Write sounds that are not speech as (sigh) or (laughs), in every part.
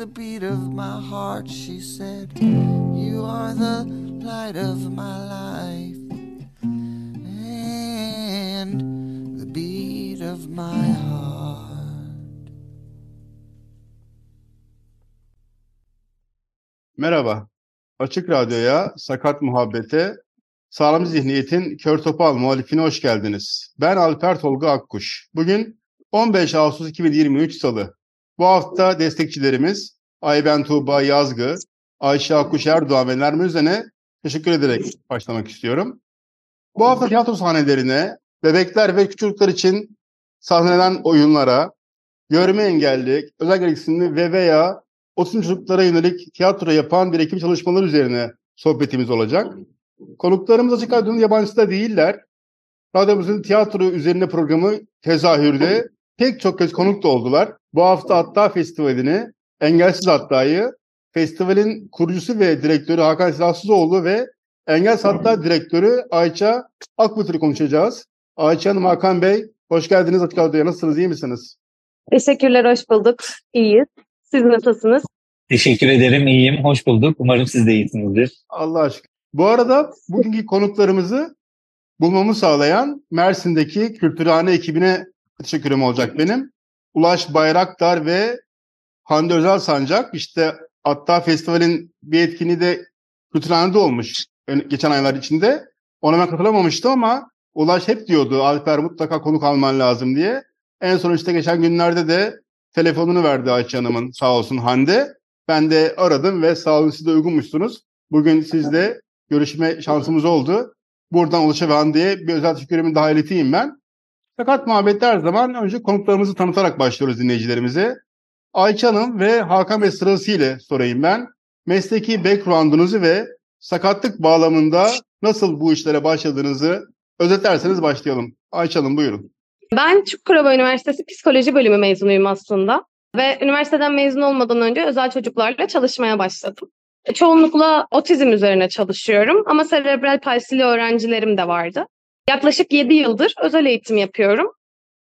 the beat of my heart. She said, You are the light of my life and the beat of my heart. Merhaba. Açık Radyo'ya, Sakat Muhabbet'e, Sağlam Zihniyet'in Kör Topal muhalifine hoş geldiniz. Ben Alper Tolga Akkuş. Bugün 15 Ağustos 2023 Salı. Bu hafta destekçilerimiz Ayben Tuğba Yazgı, Ayşe Akkuş Erdoğan ve Nermin Özen'e teşekkür ederek başlamak istiyorum. Bu hafta tiyatro sahnelerine, bebekler ve küçükler için sahnelenen oyunlara, görme engelli, özel gereksinimli ve veya otizm çocuklara yönelik tiyatro yapan bir ekip çalışmaları üzerine sohbetimiz olacak. Konuklarımız Açık Radyo'nun yabancısı da değiller. Radyomuzun tiyatro üzerine programı tezahürde pek çok kez konuk da oldular. Bu hafta Hatta Festivali'ni, Engelsiz Hatta'yı, festivalin kurucusu ve direktörü Hakan Silahsızoğlu ve Engelsiz Hatta direktörü Ayça Akbutur'u konuşacağız. Ayça Hanım, Hakan Bey, hoş geldiniz Açık Radyo'ya. Nasılsınız, iyi misiniz? Teşekkürler, hoş bulduk. İyiyiz. Siz nasılsınız? Teşekkür ederim, iyiyim. Hoş bulduk. Umarım siz de iyisinizdir. Allah aşkına. Bu arada bugünkü konuklarımızı bulmamı sağlayan Mersin'deki Kültürhane ekibine teşekkürüm olacak benim. Ulaş Bayraktar ve Hande Özel Sancak. İşte hatta festivalin bir etkinliği de Kültürhane'de olmuş geçen aylar içinde. Ona ben katılamamıştım ama Ulaş hep diyordu Alper mutlaka konuk alman lazım diye. En son işte geçen günlerde de telefonunu verdi Ayça Hanım'ın sağ olsun Hande. Ben de aradım ve sağ olun siz de uygunmuşsunuz. Bugün sizle görüşme şansımız oldu. Buradan Ulaş'a ve Hande'ye bir özel teşekkürümü daha ileteyim ben. Fakat muhabbette her zaman önce konuklarımızı tanıtarak başlıyoruz dinleyicilerimize. Ayça Hanım ve Hakan Bey sırasıyla sorayım ben. Mesleki background'unuzu ve sakatlık bağlamında nasıl bu işlere başladığınızı özetlerseniz başlayalım. Ayça Hanım buyurun. Ben Çukurova Üniversitesi Psikoloji Bölümü mezunuyum aslında. Ve üniversiteden mezun olmadan önce özel çocuklarla çalışmaya başladım. Çoğunlukla otizm üzerine çalışıyorum ama serebral palsili öğrencilerim de vardı. Yaklaşık 7 yıldır özel eğitim yapıyorum.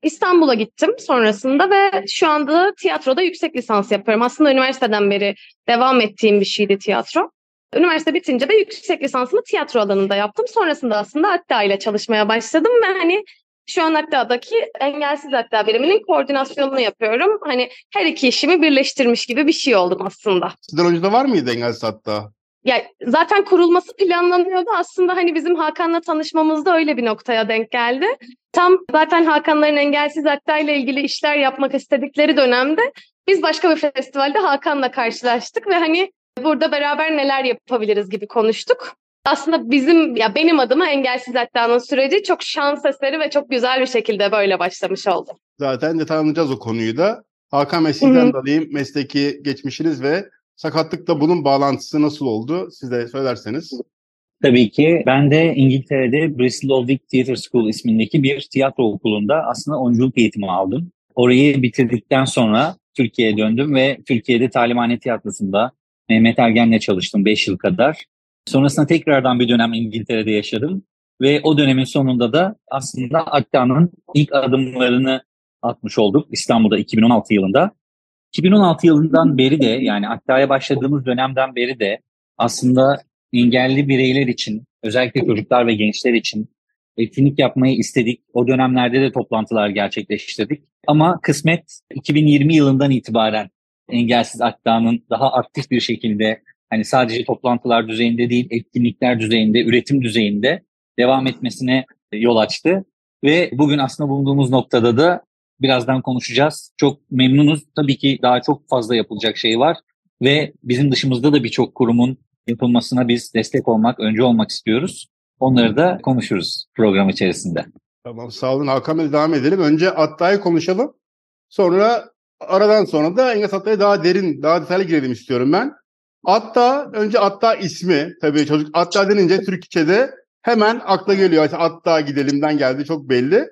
İstanbul'a gittim sonrasında ve şu anda tiyatroda yüksek lisans yapıyorum. Aslında üniversiteden beri devam ettiğim bir şeydi tiyatro. Üniversite bitince de yüksek lisansımı tiyatro alanında yaptım. Sonrasında aslında Hatta ile çalışmaya başladım ve hani şu an Hatta'daki engelsiz Hatta biriminin koordinasyonunu yapıyorum. Hani her iki işimi birleştirmiş gibi bir şey oldum aslında. Sizden önce var mıydı engelsiz hatta? Ya zaten kurulması planlanıyordu. Aslında hani bizim Hakan'la tanışmamızda öyle bir noktaya denk geldi. Tam zaten Hakanların engelsiz Hatta ile ilgili işler yapmak istedikleri dönemde biz başka bir festivalde Hakan'la karşılaştık ve hani burada beraber neler yapabiliriz gibi konuştuk aslında bizim ya benim adıma engelsiz hatta'nın süreci çok şans eseri ve çok güzel bir şekilde böyle başlamış oldu. Zaten detaylanacağız o konuyu da. Hakan de alayım mesleki geçmişiniz ve sakatlıkla bunun bağlantısı nasıl oldu? Siz de söylerseniz. Tabii ki. Ben de İngiltere'de Bristol Old Theatre School ismindeki bir tiyatro okulunda aslında oyunculuk eğitimi aldım. Orayı bitirdikten sonra Türkiye'ye döndüm ve Türkiye'de Talimhane Tiyatrosu'nda Mehmet Ergen'le çalıştım 5 yıl kadar. Sonrasında tekrardan bir dönem İngiltere'de yaşadım. Ve o dönemin sonunda da aslında Akka'nın ilk adımlarını atmış olduk İstanbul'da 2016 yılında. 2016 yılından beri de yani Akka'ya başladığımız dönemden beri de aslında engelli bireyler için özellikle çocuklar ve gençler için etkinlik yapmayı istedik. O dönemlerde de toplantılar gerçekleştirdik. Ama kısmet 2020 yılından itibaren Engelsiz Akdağ'ın daha aktif bir şekilde hani sadece toplantılar düzeyinde değil, etkinlikler düzeyinde, üretim düzeyinde devam etmesine yol açtı. Ve bugün aslında bulunduğumuz noktada da birazdan konuşacağız. Çok memnunuz. Tabii ki daha çok fazla yapılacak şey var ve bizim dışımızda da birçok kurumun yapılmasına biz destek olmak, önce olmak istiyoruz. Onları da konuşuruz program içerisinde. Tamam sağ olun Hakan Bey devam edelim. Önce Atta'yı konuşalım. Sonra aradan sonra da Engels Atta'ya daha derin, daha detaylı girelim istiyorum ben. Atta, önce Atta ismi tabii çocuk Atta denince Türkçe'de hemen akla geliyor. Atta gidelimden geldi çok belli.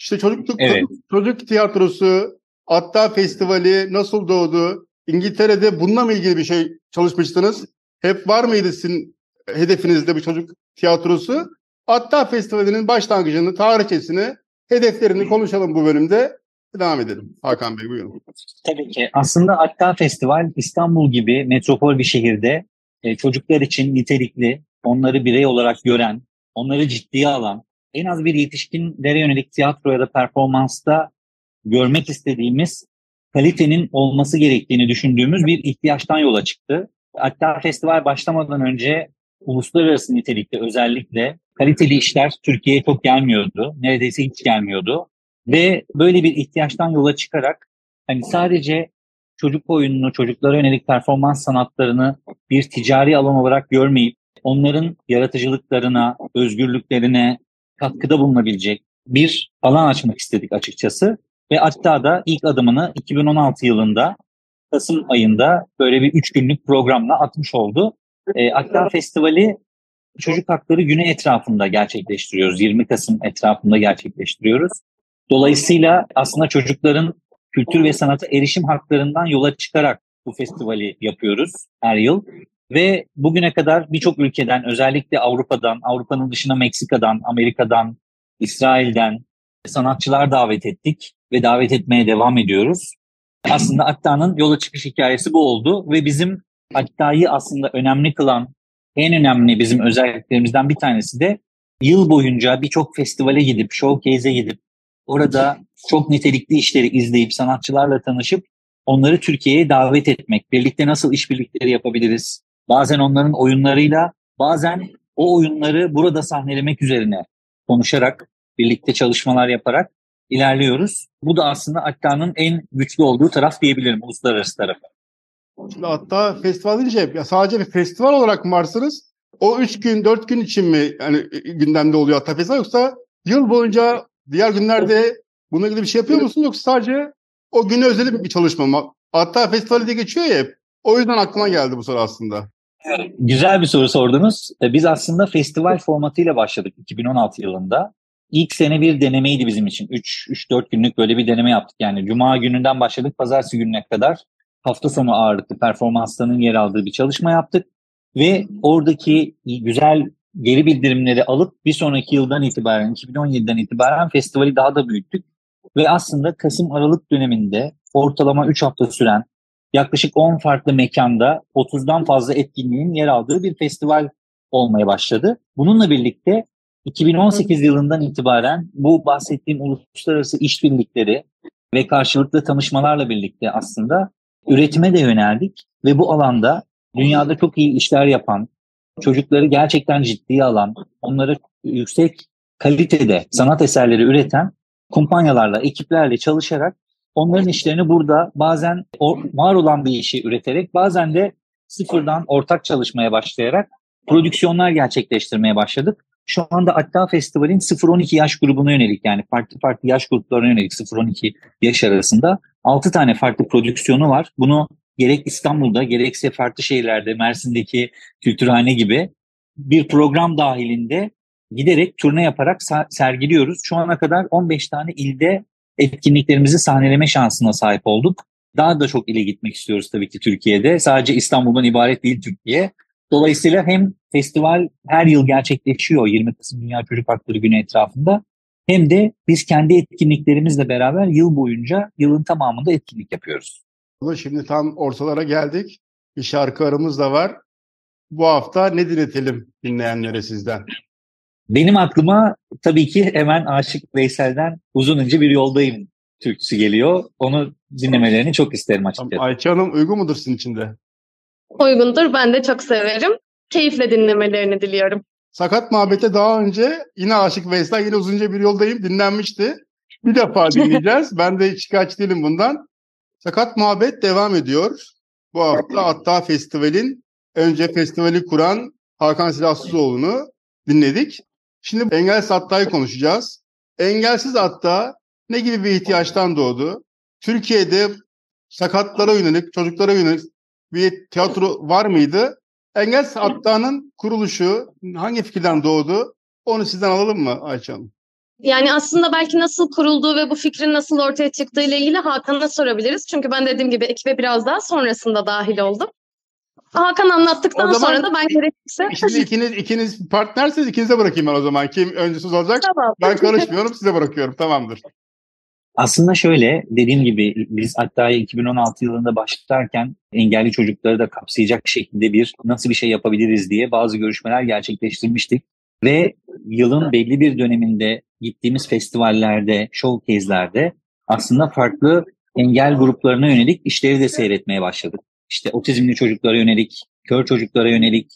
İşte çocukluk, Evet. çocuk tiyatrosu, Atta Festivali nasıl doğdu? İngiltere'de bununla mı ilgili bir şey çalışmıştınız? Hep var mıydı sizin hedefinizde bir çocuk tiyatrosu? Atta Festivali'nin başlangıcını, tarihçesini, hedeflerini konuşalım bu bölümde. Devam edelim. Hakan Bey buyurun. Tabii ki. Aslında Hatta Festival İstanbul gibi metropol bir şehirde e, çocuklar için nitelikli, onları birey olarak gören, onları ciddiye alan, en az bir yetişkinlere yönelik tiyatro ya da performansta görmek istediğimiz kalitenin olması gerektiğini düşündüğümüz bir ihtiyaçtan yola çıktı. Hatta festival başlamadan önce uluslararası nitelikte özellikle kaliteli işler Türkiye'ye çok gelmiyordu. Neredeyse hiç gelmiyordu. Ve böyle bir ihtiyaçtan yola çıkarak hani sadece çocuk oyununu, çocuklara yönelik performans sanatlarını bir ticari alan olarak görmeyip onların yaratıcılıklarına, özgürlüklerine katkıda bulunabilecek bir alan açmak istedik açıkçası. Ve hatta da ilk adımını 2016 yılında Kasım ayında böyle bir üç günlük programla atmış oldu. E, Akdağ Festivali Çocuk Hakları Günü etrafında gerçekleştiriyoruz. 20 Kasım etrafında gerçekleştiriyoruz. Dolayısıyla aslında çocukların kültür ve sanata erişim haklarından yola çıkarak bu festivali yapıyoruz her yıl. Ve bugüne kadar birçok ülkeden özellikle Avrupa'dan, Avrupa'nın dışına Meksika'dan, Amerika'dan, İsrail'den sanatçılar davet ettik ve davet etmeye devam ediyoruz. Aslında Akta'nın yola çıkış hikayesi bu oldu ve bizim Akta'yı aslında önemli kılan en önemli bizim özelliklerimizden bir tanesi de yıl boyunca birçok festivale gidip, showcase'e gidip orada çok nitelikli işleri izleyip sanatçılarla tanışıp onları Türkiye'ye davet etmek. Birlikte nasıl işbirlikleri yapabiliriz? Bazen onların oyunlarıyla, bazen o oyunları burada sahnelemek üzerine konuşarak, birlikte çalışmalar yaparak ilerliyoruz. Bu da aslında Akta'nın en güçlü olduğu taraf diyebilirim, uluslararası tarafı. Şimdi hatta festival deyince ya sadece bir festival olarak mı varsınız? O üç gün, dört gün için mi yani gündemde oluyor hatta festival yoksa yıl boyunca diğer günlerde bununla ilgili bir şey yapıyor musunuz yoksa sadece o güne özel bir çalışma mı? Hatta festivali de geçiyor ya hep. O yüzden aklıma geldi bu soru aslında. Güzel bir soru sordunuz. E, Biz aslında festival formatıyla başladık 2016 yılında. İlk sene bir denemeydi bizim için. 3-4 günlük böyle bir deneme yaptık. Yani cuma gününden başladık pazartesi gününe kadar hafta sonu ağırlıklı performanslarının yer aldığı bir çalışma yaptık. Ve oradaki güzel geri bildirimleri alıp bir sonraki yıldan itibaren 2017'den itibaren festivali daha da büyüttük. Ve aslında Kasım-Aralık döneminde ortalama 3 hafta süren yaklaşık 10 farklı mekanda 30'dan fazla etkinliğin yer aldığı bir festival olmaya başladı. Bununla birlikte 2018 yılından itibaren bu bahsettiğim uluslararası işbirlikleri ve karşılıklı tanışmalarla birlikte aslında üretime de yöneldik ve bu alanda dünyada çok iyi işler yapan, çocukları gerçekten ciddiye alan, onları yüksek kalitede sanat eserleri üreten kumpanyalarla, ekiplerle çalışarak onların işlerini burada bazen var olan bir işi üreterek bazen de sıfırdan ortak çalışmaya başlayarak prodüksiyonlar gerçekleştirmeye başladık. Şu anda Hatta Festival'in 0-12 yaş grubuna yönelik yani farklı farklı yaş gruplarına yönelik 0-12 yaş arasında 6 tane farklı prodüksiyonu var. Bunu gerek İstanbul'da gerekse farklı şehirlerde Mersin'deki Kültürhane gibi bir program dahilinde giderek turne yaparak sergiliyoruz. Şu ana kadar 15 tane ilde etkinliklerimizi sahneleme şansına sahip olduk. Daha da çok ile gitmek istiyoruz tabii ki Türkiye'de. Sadece İstanbul'dan ibaret değil Türkiye. Dolayısıyla hem festival her yıl gerçekleşiyor 20 Kasım Dünya Çocuk Hakları Günü etrafında hem de biz kendi etkinliklerimizle beraber yıl boyunca yılın tamamında etkinlik yapıyoruz. Şimdi tam ortalara geldik. Bir şarkı aramız da var. Bu hafta ne dinletelim dinleyenlere sizden? Benim aklıma tabii ki hemen Aşık Veysel'den uzun önce bir yoldayım türküsü geliyor. Onu dinlemelerini çok isterim açıkçası. Ayça Hanım uygun mudur sizin için de? Uygundur. Ben de çok severim. Keyifle dinlemelerini diliyorum. Sakat Muhabbet'e daha önce yine Aşık Veysel yine uzunca bir yoldayım dinlenmişti. Bir defa (laughs) dinleyeceğiz. ben de şikayetçi değilim bundan. Sakat Muhabbet devam ediyor. Bu hafta hatta festivalin önce festivali kuran Hakan Silahsızoğlu'nu dinledik. Şimdi engelsiz hattayı konuşacağız. Engelsiz hatta ne gibi bir ihtiyaçtan doğdu? Türkiye'de sakatlara yönelik, çocuklara yönelik bir tiyatro var mıydı? Engelsiz Hatta'nın kuruluşu hangi fikirden doğdu? Onu sizden alalım mı Ayça Hanım? Yani aslında belki nasıl kurulduğu ve bu fikrin nasıl ortaya çıktığı ile ilgili Hakan'a sorabiliriz. Çünkü ben dediğim gibi ekibe biraz daha sonrasında dahil oldum. Hakan anlattıktan O zaman- sonra da ben gerekirse... Şimdi ikiniz ikiniz partnerseniz ikinize bırakayım ben o zaman. Kim önce söz alacak? Tamam. Ben karışmıyorum size bırakıyorum. Tamamdır. Aslında şöyle dediğim gibi biz hatta 2016 yılında başlarken engelli çocukları da kapsayacak şekilde bir nasıl bir şey yapabiliriz diye bazı görüşmeler gerçekleştirmiştik. Ve yılın belli bir döneminde gittiğimiz festivallerde, showcase'lerde aslında farklı engel gruplarına yönelik işleri de seyretmeye başladık. İşte otizmli çocuklara yönelik, kör çocuklara yönelik,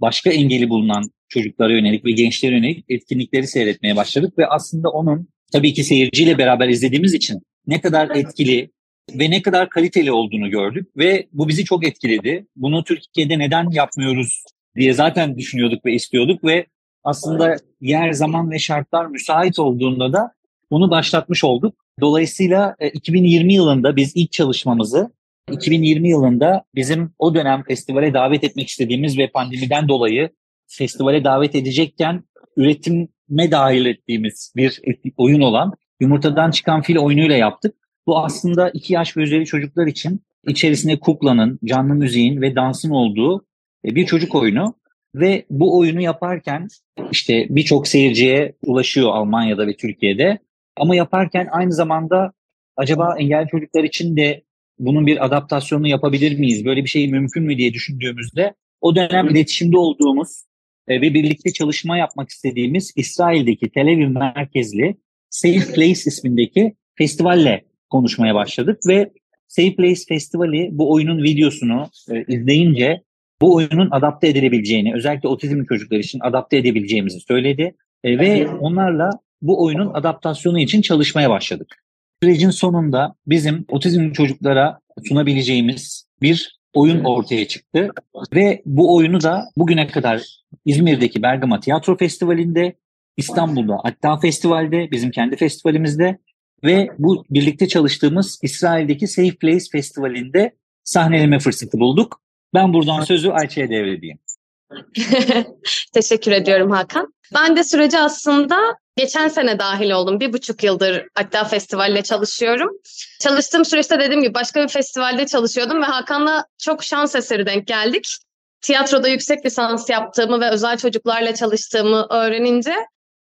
başka engeli bulunan çocuklara yönelik ve gençlere yönelik etkinlikleri seyretmeye başladık ve aslında onun tabii ki seyirciyle beraber izlediğimiz için ne kadar etkili ve ne kadar kaliteli olduğunu gördük ve bu bizi çok etkiledi. Bunu Türkiye'de neden yapmıyoruz diye zaten düşünüyorduk ve istiyorduk ve aslında yer, zaman ve şartlar müsait olduğunda da bunu başlatmış olduk. Dolayısıyla e, 2020 yılında biz ilk çalışmamızı 2020 yılında bizim o dönem festivale davet etmek istediğimiz ve pandemiden dolayı festivale davet edecekken üretime dahil ettiğimiz bir oyun olan Yumurtadan Çıkan Fil oyunuyla yaptık. Bu aslında iki yaş ve üzeri çocuklar için içerisinde kuklanın, canlı müziğin ve dansın olduğu e, bir çocuk oyunu. Ve bu oyunu yaparken işte birçok seyirciye ulaşıyor Almanya'da ve Türkiye'de. Ama yaparken aynı zamanda acaba engelli çocuklar için de bunun bir adaptasyonunu yapabilir miyiz? Böyle bir şey mümkün mü diye düşündüğümüzde o dönem iletişimde olduğumuz e, ve birlikte çalışma yapmak istediğimiz İsrail'deki Tel Aviv merkezli Safe Place ismindeki festivalle konuşmaya başladık ve Safe Place Festivali bu oyunun videosunu e, izleyince bu oyunun adapte edilebileceğini, özellikle otizmli çocuklar için adapte edebileceğimizi söyledi E, ve onlarla bu oyunun adaptasyonu için çalışmaya başladık. Sürecin sonunda bizim otizmli çocuklara sunabileceğimiz bir oyun ortaya çıktı ve bu oyunu da bugüne kadar İzmir'deki Bergama Tiyatro Festivali'nde, İstanbul'da Hatta Festival'de, bizim kendi festivalimizde ve bu birlikte çalıştığımız İsrail'deki Safe Place Festivali'nde sahneleme fırsatı bulduk. Ben buradan sözü Ayça'ya devredeyim. (laughs) Teşekkür ediyorum Hakan. Ben de sürece aslında geçen sene dahil oldum. Bir buçuk yıldır hatta festivalle çalışıyorum. Çalıştığım süreçte dediğim gibi başka bir festivalde çalışıyordum ve Hakan'la çok şans eseri denk geldik. Tiyatroda yüksek lisans yaptığımı ve özel çocuklarla çalıştığımı öğrenince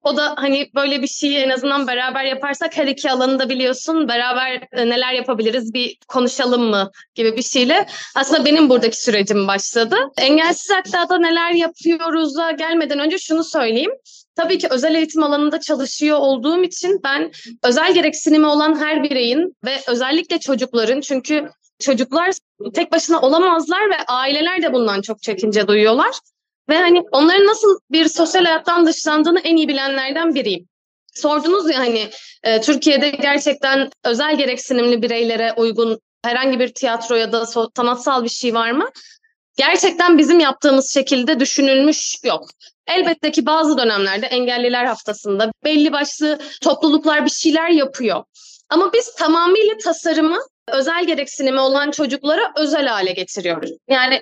o da hani böyle bir şeyi en azından beraber yaparsak her iki alanı da biliyorsun beraber e, neler yapabiliriz bir konuşalım mı gibi bir şeyle aslında benim buradaki sürecim başladı. Engelsiz Hatta'da neler yapıyoruz'a gelmeden önce şunu söyleyeyim. Tabii ki özel eğitim alanında çalışıyor olduğum için ben özel gereksinimi olan her bireyin ve özellikle çocukların çünkü çocuklar tek başına olamazlar ve aileler de bundan çok çekince duyuyorlar. Ve hani onların nasıl bir sosyal hayattan dışlandığını en iyi bilenlerden biriyim. Sordunuz ya hani e, Türkiye'de gerçekten özel gereksinimli bireylere uygun herhangi bir tiyatro ya da sanatsal bir şey var mı? Gerçekten bizim yaptığımız şekilde düşünülmüş yok. Elbette ki bazı dönemlerde engelliler haftasında belli başlı topluluklar bir şeyler yapıyor. Ama biz tamamıyla tasarımı özel gereksinimi olan çocuklara özel hale getiriyoruz. Yani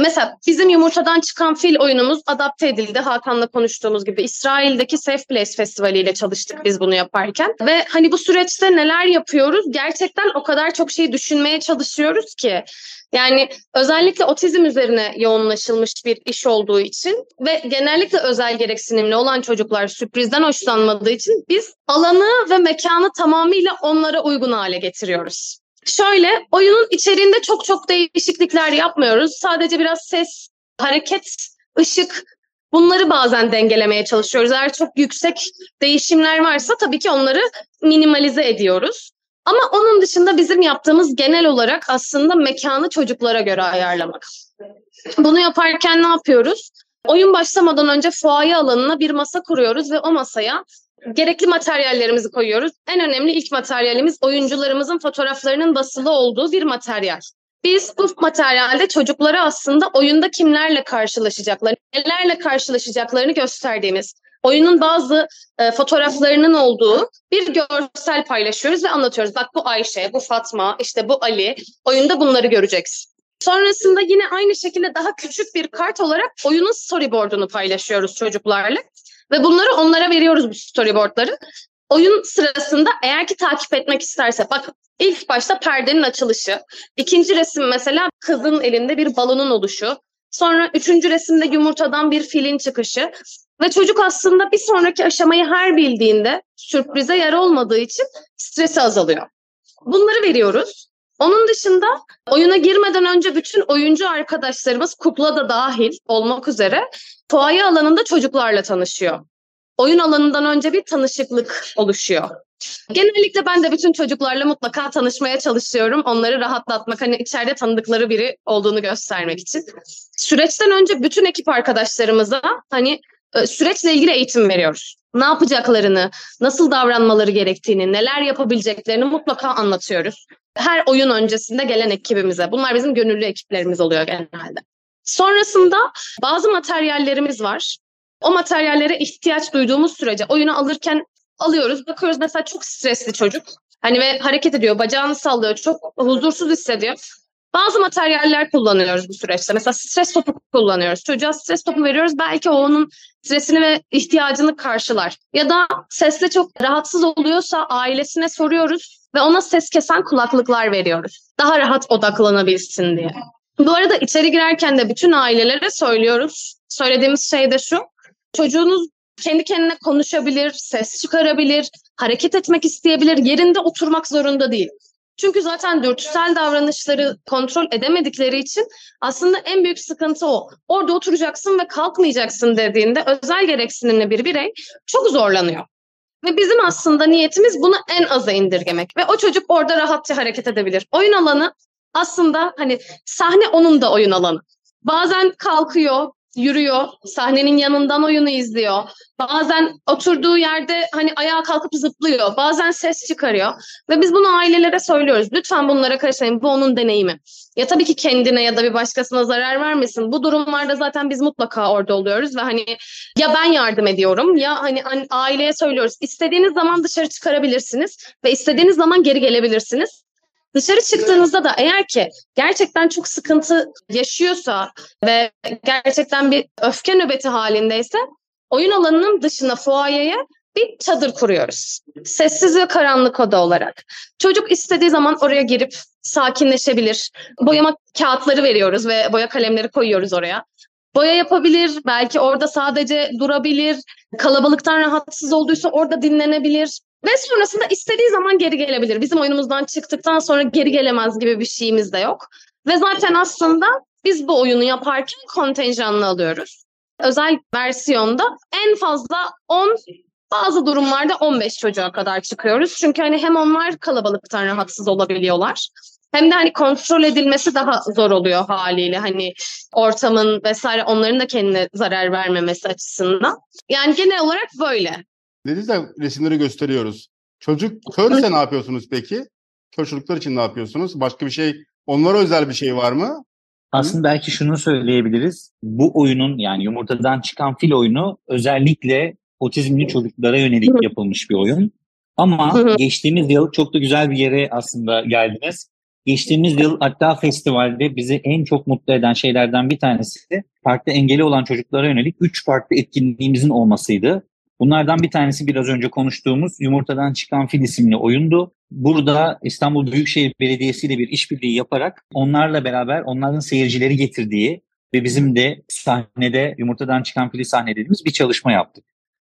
mesela bizim yumurtadan çıkan fil oyunumuz adapte edildi. Hakan'la konuştuğumuz gibi İsrail'deki Safe Place Festivali ile çalıştık biz bunu yaparken. Ve hani bu süreçte neler yapıyoruz? Gerçekten o kadar çok şey düşünmeye çalışıyoruz ki. Yani özellikle otizm üzerine yoğunlaşılmış bir iş olduğu için ve genellikle özel gereksinimli olan çocuklar sürprizden hoşlanmadığı için biz alanı ve mekanı tamamıyla onlara uygun hale getiriyoruz. Şöyle oyunun içeriğinde çok çok değişiklikler yapmıyoruz. Sadece biraz ses, hareket, ışık bunları bazen dengelemeye çalışıyoruz. Eğer çok yüksek değişimler varsa tabii ki onları minimalize ediyoruz. Ama onun dışında bizim yaptığımız genel olarak aslında mekanı çocuklara göre ayarlamak. Bunu yaparken ne yapıyoruz? Oyun başlamadan önce fuaye alanına bir masa kuruyoruz ve o masaya gerekli materyallerimizi koyuyoruz. En önemli ilk materyalimiz oyuncularımızın fotoğraflarının basılı olduğu bir materyal. Biz bu materyalde çocuklara aslında oyunda kimlerle karşılaşacaklarını, nelerle karşılaşacaklarını gösterdiğimiz, oyunun bazı e, fotoğraflarının olduğu bir görsel paylaşıyoruz ve anlatıyoruz. Bak bu Ayşe, bu Fatma, işte bu Ali. Oyunda bunları göreceksin. Sonrasında yine aynı şekilde daha küçük bir kart olarak oyunun storyboard'unu paylaşıyoruz çocuklarla. Ve bunları onlara veriyoruz bu storyboardları. Oyun sırasında eğer ki takip etmek isterse bak ilk başta perdenin açılışı. ikinci resim mesela kızın elinde bir balonun oluşu. Sonra üçüncü resimde yumurtadan bir filin çıkışı. Ve çocuk aslında bir sonraki aşamayı her bildiğinde sürprize yer olmadığı için stresi azalıyor. Bunları veriyoruz. Onun dışında oyuna girmeden önce bütün oyuncu arkadaşlarımız kukla da dahil olmak üzere fuaye alanında çocuklarla tanışıyor. Oyun alanından önce bir tanışıklık oluşuyor. Genellikle ben de bütün çocuklarla mutlaka tanışmaya çalışıyorum. Onları rahatlatmak, hani içeride tanıdıkları biri olduğunu göstermek için. Süreçten önce bütün ekip arkadaşlarımıza hani süreçle ilgili eğitim veriyoruz. Ne yapacaklarını, nasıl davranmaları gerektiğini, neler yapabileceklerini mutlaka anlatıyoruz. Her oyun öncesinde gelen ekibimize. Bunlar bizim gönüllü ekiplerimiz oluyor genelde. Sonrasında bazı materyallerimiz var. O materyallere ihtiyaç duyduğumuz sürece oyunu alırken alıyoruz. Bakıyoruz mesela çok stresli çocuk. Hani ve hareket ediyor, bacağını sallıyor, çok huzursuz hissediyor. Bazı materyaller kullanıyoruz bu süreçte. Mesela stres topu kullanıyoruz. Çocuğa stres topu veriyoruz. Belki o onun stresini ve ihtiyacını karşılar. Ya da sesle çok rahatsız oluyorsa ailesine soruyoruz ve ona ses kesen kulaklıklar veriyoruz. Daha rahat odaklanabilsin diye. Bu arada içeri girerken de bütün ailelere söylüyoruz. Söylediğimiz şey de şu. Çocuğunuz kendi kendine konuşabilir, ses çıkarabilir, hareket etmek isteyebilir, yerinde oturmak zorunda değil. Çünkü zaten dürtüsel davranışları kontrol edemedikleri için aslında en büyük sıkıntı o. Orada oturacaksın ve kalkmayacaksın dediğinde özel gereksinimli bir birey çok zorlanıyor. Ve bizim aslında niyetimiz bunu en aza indirgemek ve o çocuk orada rahatça hareket edebilir. Oyun alanı aslında hani sahne onun da oyun alanı. Bazen kalkıyor, yürüyor, sahnenin yanından oyunu izliyor. Bazen oturduğu yerde hani ayağa kalkıp zıplıyor. Bazen ses çıkarıyor. Ve biz bunu ailelere söylüyoruz. Lütfen bunlara karışmayın. Bu onun deneyimi. Ya tabii ki kendine ya da bir başkasına zarar vermesin. Bu durumlarda zaten biz mutlaka orada oluyoruz ve hani ya ben yardım ediyorum ya hani aileye söylüyoruz. İstediğiniz zaman dışarı çıkarabilirsiniz ve istediğiniz zaman geri gelebilirsiniz. Dışarı çıktığınızda da eğer ki gerçekten çok sıkıntı yaşıyorsa ve gerçekten bir öfke nöbeti halindeyse oyun alanının dışına fuayeye bir çadır kuruyoruz. Sessiz ve karanlık oda olarak. Çocuk istediği zaman oraya girip sakinleşebilir. Boyama kağıtları veriyoruz ve boya kalemleri koyuyoruz oraya. Boya yapabilir, belki orada sadece durabilir. Kalabalıktan rahatsız olduysa orada dinlenebilir. Ve sonrasında istediği zaman geri gelebilir. Bizim oyunumuzdan çıktıktan sonra geri gelemez gibi bir şeyimiz de yok. Ve zaten aslında biz bu oyunu yaparken kontenjanlı alıyoruz. Özel versiyonda en fazla 10 bazı durumlarda 15 çocuğa kadar çıkıyoruz. Çünkü hani hem onlar kalabalıktan rahatsız olabiliyorlar. Hem de hani kontrol edilmesi daha zor oluyor haliyle hani ortamın vesaire onların da kendine zarar vermemesi açısından. Yani genel olarak böyle. Dediniz de resimleri gösteriyoruz. Çocuk körse ne yapıyorsunuz peki? Kör çocuklar için ne yapıyorsunuz? Başka bir şey, onlara özel bir şey var mı? Aslında belki şunu söyleyebiliriz. Bu oyunun yani yumurtadan çıkan fil oyunu özellikle otizmli çocuklara yönelik yapılmış bir oyun. Ama geçtiğimiz yıl çok da güzel bir yere aslında geldiniz. Geçtiğimiz yıl hatta festivalde bizi en çok mutlu eden şeylerden bir tanesi farklı engeli olan çocuklara yönelik 3 farklı etkinliğimizin olmasıydı. Bunlardan bir tanesi biraz önce konuştuğumuz Yumurtadan Çıkan Fil isimli oyundu. Burada İstanbul Büyükşehir Belediyesi ile bir işbirliği yaparak onlarla beraber onların seyircileri getirdiği ve bizim de sahnede Yumurtadan Çıkan Fil'i sahnelediğimiz bir çalışma yaptık.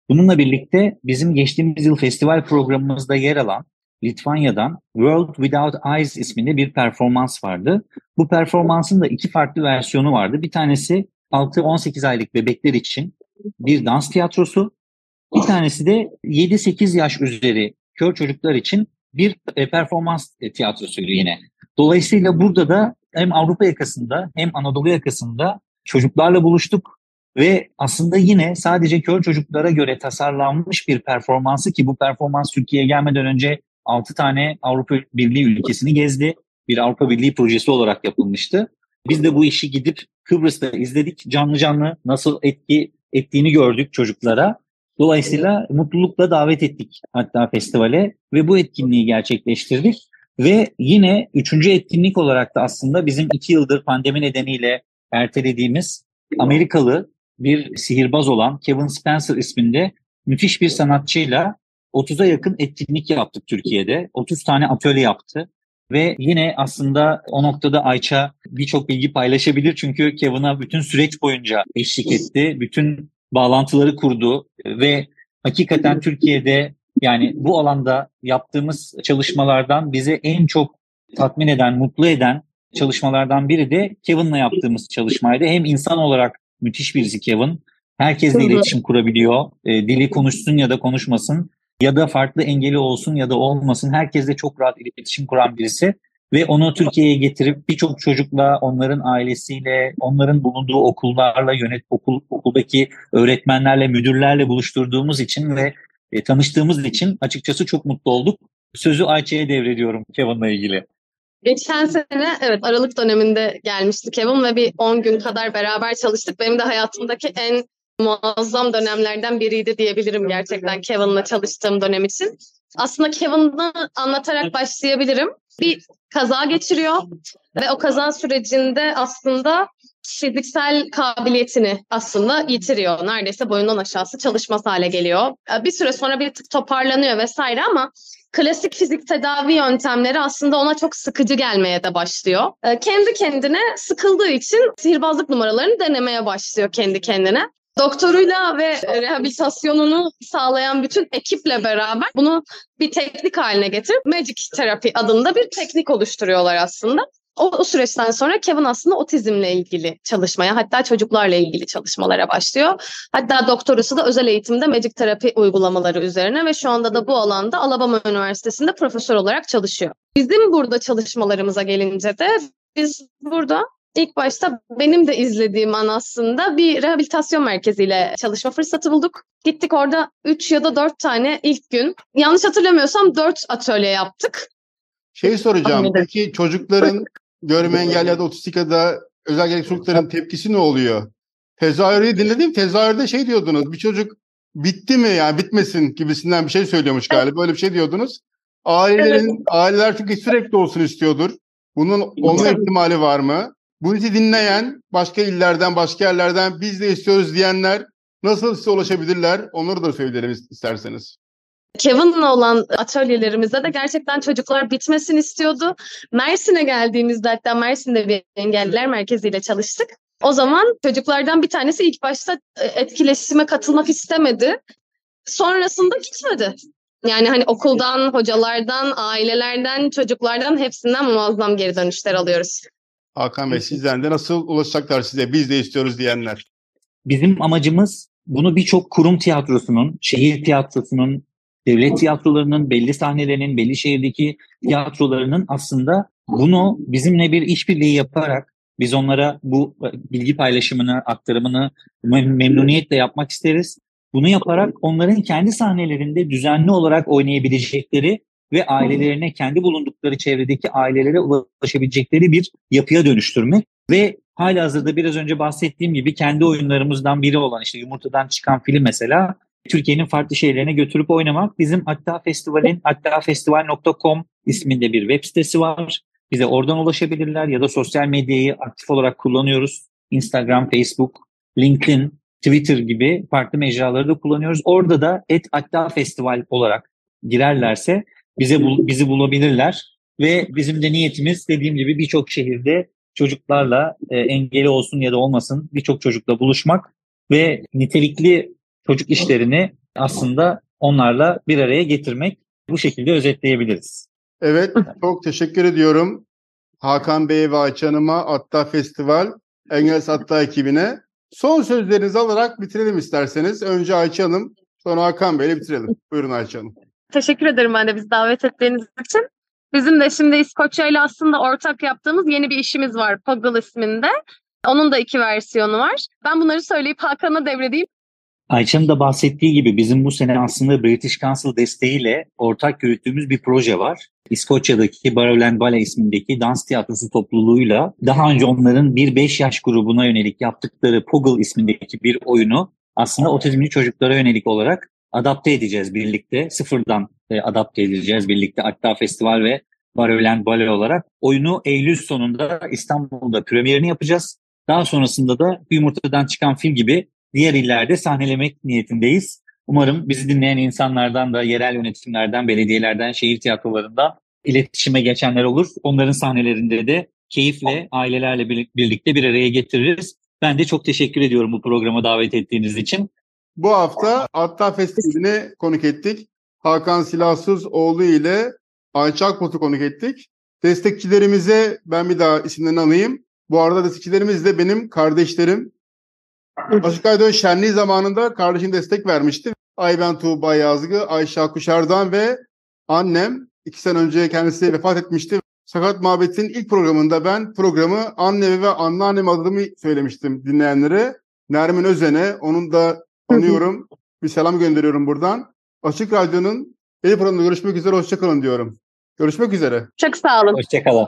Bununla birlikte bizim geçtiğimiz yıl festival programımızda yer alan Litvanya'dan World Without Eyes isminde bir performans vardı. Bu performansın da iki farklı versiyonu vardı. Bir tanesi 6-18 aylık bebekler için bir dans tiyatrosu, bir tanesi de 7-8 yaş üzeri kör çocuklar için bir e, performans e, tiyatrosuydu yine. Dolayısıyla burada da hem Avrupa yakasında hem Anadolu yakasında çocuklarla buluştuk ve aslında yine sadece kör çocuklara göre tasarlanmış bir performansı ki bu performans Türkiye'ye gelmeden önce 6 tane Avrupa Birliği ülkesini gezdi. Bir Avrupa Birliği projesi olarak yapılmıştı. Biz de bu işi gidip Kıbrıs'ta izledik. Canlı canlı nasıl etki ettiğini gördük çocuklara. Dolayısıyla mutlulukla davet ettik hatta festivale ve bu etkinliği gerçekleştirdik. Ve yine üçüncü etkinlik olarak da aslında bizim iki yıldır pandemi nedeniyle ertelediğimiz Amerikalı bir sihirbaz olan Kevin Spencer isminde müthiş bir sanatçıyla 30'a yakın etkinlik yaptık Türkiye'de. 30 tane atölye yaptı. Ve yine aslında o noktada Ayça birçok bilgi paylaşabilir çünkü Kevin'a bütün süreç boyunca eşlik etti. Bütün bağlantıları kurdu ve hakikaten Türkiye'de yani bu alanda yaptığımız çalışmalardan bize en çok tatmin eden, mutlu eden çalışmalardan biri de Kevin'la yaptığımız çalışmaydı. Hem insan olarak müthiş birisi Kevin. Herkesle iletişim kurabiliyor. E, dili konuşsun ya da konuşmasın ya da farklı engeli olsun ya da olmasın herkesle çok rahat iletişim kuran birisi ve onu Türkiye'ye getirip birçok çocukla, onların ailesiyle, onların bulunduğu okullarla, yönet okul okuldaki öğretmenlerle, müdürlerle buluşturduğumuz için ve e, tanıştığımız için açıkçası çok mutlu olduk. Sözü Ayça'ya devrediyorum Kevin'la ilgili. Geçen sene evet Aralık döneminde gelmişti Kevin ve bir 10 gün kadar beraber çalıştık. Benim de hayatımdaki en muazzam dönemlerden biriydi diyebilirim gerçekten Kevin'la çalıştığım dönem için. Aslında Kevin'ı anlatarak başlayabilirim. Bir kaza geçiriyor ve o kaza sürecinde aslında fiziksel kabiliyetini aslında yitiriyor. Neredeyse boyundan aşağısı çalışmaz hale geliyor. Bir süre sonra bir tık toparlanıyor vesaire ama klasik fizik tedavi yöntemleri aslında ona çok sıkıcı gelmeye de başlıyor. Kendi kendine sıkıldığı için sihirbazlık numaralarını denemeye başlıyor kendi kendine. Doktoruyla ve rehabilitasyonunu sağlayan bütün ekiple beraber bunu bir teknik haline getirip Magic Therapy adında bir teknik oluşturuyorlar aslında. O, o süreçten sonra Kevin aslında otizmle ilgili çalışmaya hatta çocuklarla ilgili çalışmalara başlıyor. Hatta doktorası da özel eğitimde Magic Terapi uygulamaları üzerine ve şu anda da bu alanda Alabama Üniversitesi'nde profesör olarak çalışıyor. Bizim burada çalışmalarımıza gelince de biz burada İlk başta benim de izlediğim an aslında bir rehabilitasyon merkeziyle çalışma fırsatı bulduk. Gittik orada 3 ya da 4 tane ilk gün. Yanlış hatırlamıyorsam 4 atölye yaptık. Şey soracağım. Peki çocukların görme engelli ya da otistik ya da özel gerekli çocukların tepkisi ne oluyor? Tezahürü dinledim. Tezahürde şey diyordunuz. Bir çocuk bitti mi yani bitmesin gibisinden bir şey söylüyormuş galiba. Böyle bir şey diyordunuz. Ailelerin, evet. aileler çünkü sürekli olsun istiyordur. Bunun olma ihtimali var mı? Bu bizi dinleyen başka illerden, başka yerlerden biz de istiyoruz diyenler nasıl size ulaşabilirler? Onları da söyleyelim isterseniz. Kevin'la olan atölyelerimizde de gerçekten çocuklar bitmesin istiyordu. Mersin'e geldiğimizde hatta Mersin'de bir engelliler merkeziyle çalıştık. O zaman çocuklardan bir tanesi ilk başta e, etkileşime katılmak istemedi. Sonrasında gitmedi. Yani hani okuldan, hocalardan, ailelerden, çocuklardan hepsinden muazzam geri dönüşler alıyoruz. Hakan Bey sizden de nasıl ulaşacaklar size biz de istiyoruz diyenler? Bizim amacımız bunu birçok kurum tiyatrosunun, şehir tiyatrosunun, devlet tiyatrolarının, belli sahnelerinin, belli şehirdeki tiyatrolarının aslında bunu bizimle bir işbirliği yaparak biz onlara bu bilgi paylaşımını, aktarımını memnuniyetle yapmak isteriz. Bunu yaparak onların kendi sahnelerinde düzenli olarak oynayabilecekleri ve ailelerine kendi bulundukları çevredeki ailelere ulaşabilecekleri bir yapıya dönüştürmek ve hala hazırda biraz önce bahsettiğim gibi kendi oyunlarımızdan biri olan işte Yumurtadan Çıkan Film mesela Türkiye'nin farklı şehirlerine götürüp oynamak. Bizim Hatta Festival'in hattafestival.com isminde bir web sitesi var. Bize oradan ulaşabilirler ya da sosyal medyayı aktif olarak kullanıyoruz. Instagram, Facebook, LinkedIn, Twitter gibi farklı mecraları da kullanıyoruz. Orada da et hatta festival olarak girerlerse bize bul, bizi bulabilirler ve bizim de niyetimiz dediğim gibi birçok şehirde çocuklarla e, engeli olsun ya da olmasın birçok çocukla buluşmak ve nitelikli çocuk işlerini aslında onlarla bir araya getirmek bu şekilde özetleyebiliriz. Evet çok teşekkür ediyorum Hakan Bey ve Ayça Hanım'a Atta Festival Engels Atta ekibine. Son sözlerinizi alarak bitirelim isterseniz. Önce Ayça Hanım sonra Hakan Bey'le bitirelim. Buyurun Ayça Hanım. Teşekkür ederim ben de bizi davet ettiğiniz için. Bizim de şimdi İskoçya ile aslında ortak yaptığımız yeni bir işimiz var Puggle isminde. Onun da iki versiyonu var. Ben bunları söyleyip Hakan'a devredeyim. Ayça'nın da bahsettiği gibi bizim bu sene aslında British Council desteğiyle ortak yürüttüğümüz bir proje var. İskoçya'daki Barrowland Ballet ismindeki dans tiyatrosu topluluğuyla daha önce onların 1-5 yaş grubuna yönelik yaptıkları Puggle ismindeki bir oyunu aslında otizmli çocuklara yönelik olarak adapte edeceğiz birlikte. Sıfırdan e, adapte edeceğiz birlikte Hatta Festival ve Barrowland Ballet olarak. Oyunu Eylül sonunda İstanbul'da premierini yapacağız. Daha sonrasında da Yumurtadan Çıkan Film gibi diğer illerde sahnelemek niyetindeyiz. Umarım bizi dinleyen insanlardan da yerel yönetimlerden, belediyelerden, şehir tiyatrolarında iletişime geçenler olur. Onların sahnelerinde de keyifle ailelerle birlikte bir araya getiririz. Ben de çok teşekkür ediyorum bu programa davet ettiğiniz için. Bu hafta Atta Festivali'ne konuk ettik. Hakan Silahsız oğlu ile Ayça Akbot'u konuk ettik. Destekçilerimize ben bir daha isimlerini alayım. Bu arada destekçilerimiz de benim kardeşlerim. Açık Aydın Şenliği zamanında kardeşim destek vermişti. Ayben Tuğba Yazgı, Ayşe Kuşar'dan ve annem iki sene önce kendisi vefat etmişti. Sakat Muhabbet'in ilk programında ben programı annemi ve anneannem adımı söylemiştim dinleyenlere. Nermin Özen'e, onun da tanıyorum. bir selam gönderiyorum buradan. Açık Radyo'nun programında görüşmek üzere, hoşçakalın diyorum. Görüşmek üzere. Çok sağ olun. Hoşçakalın.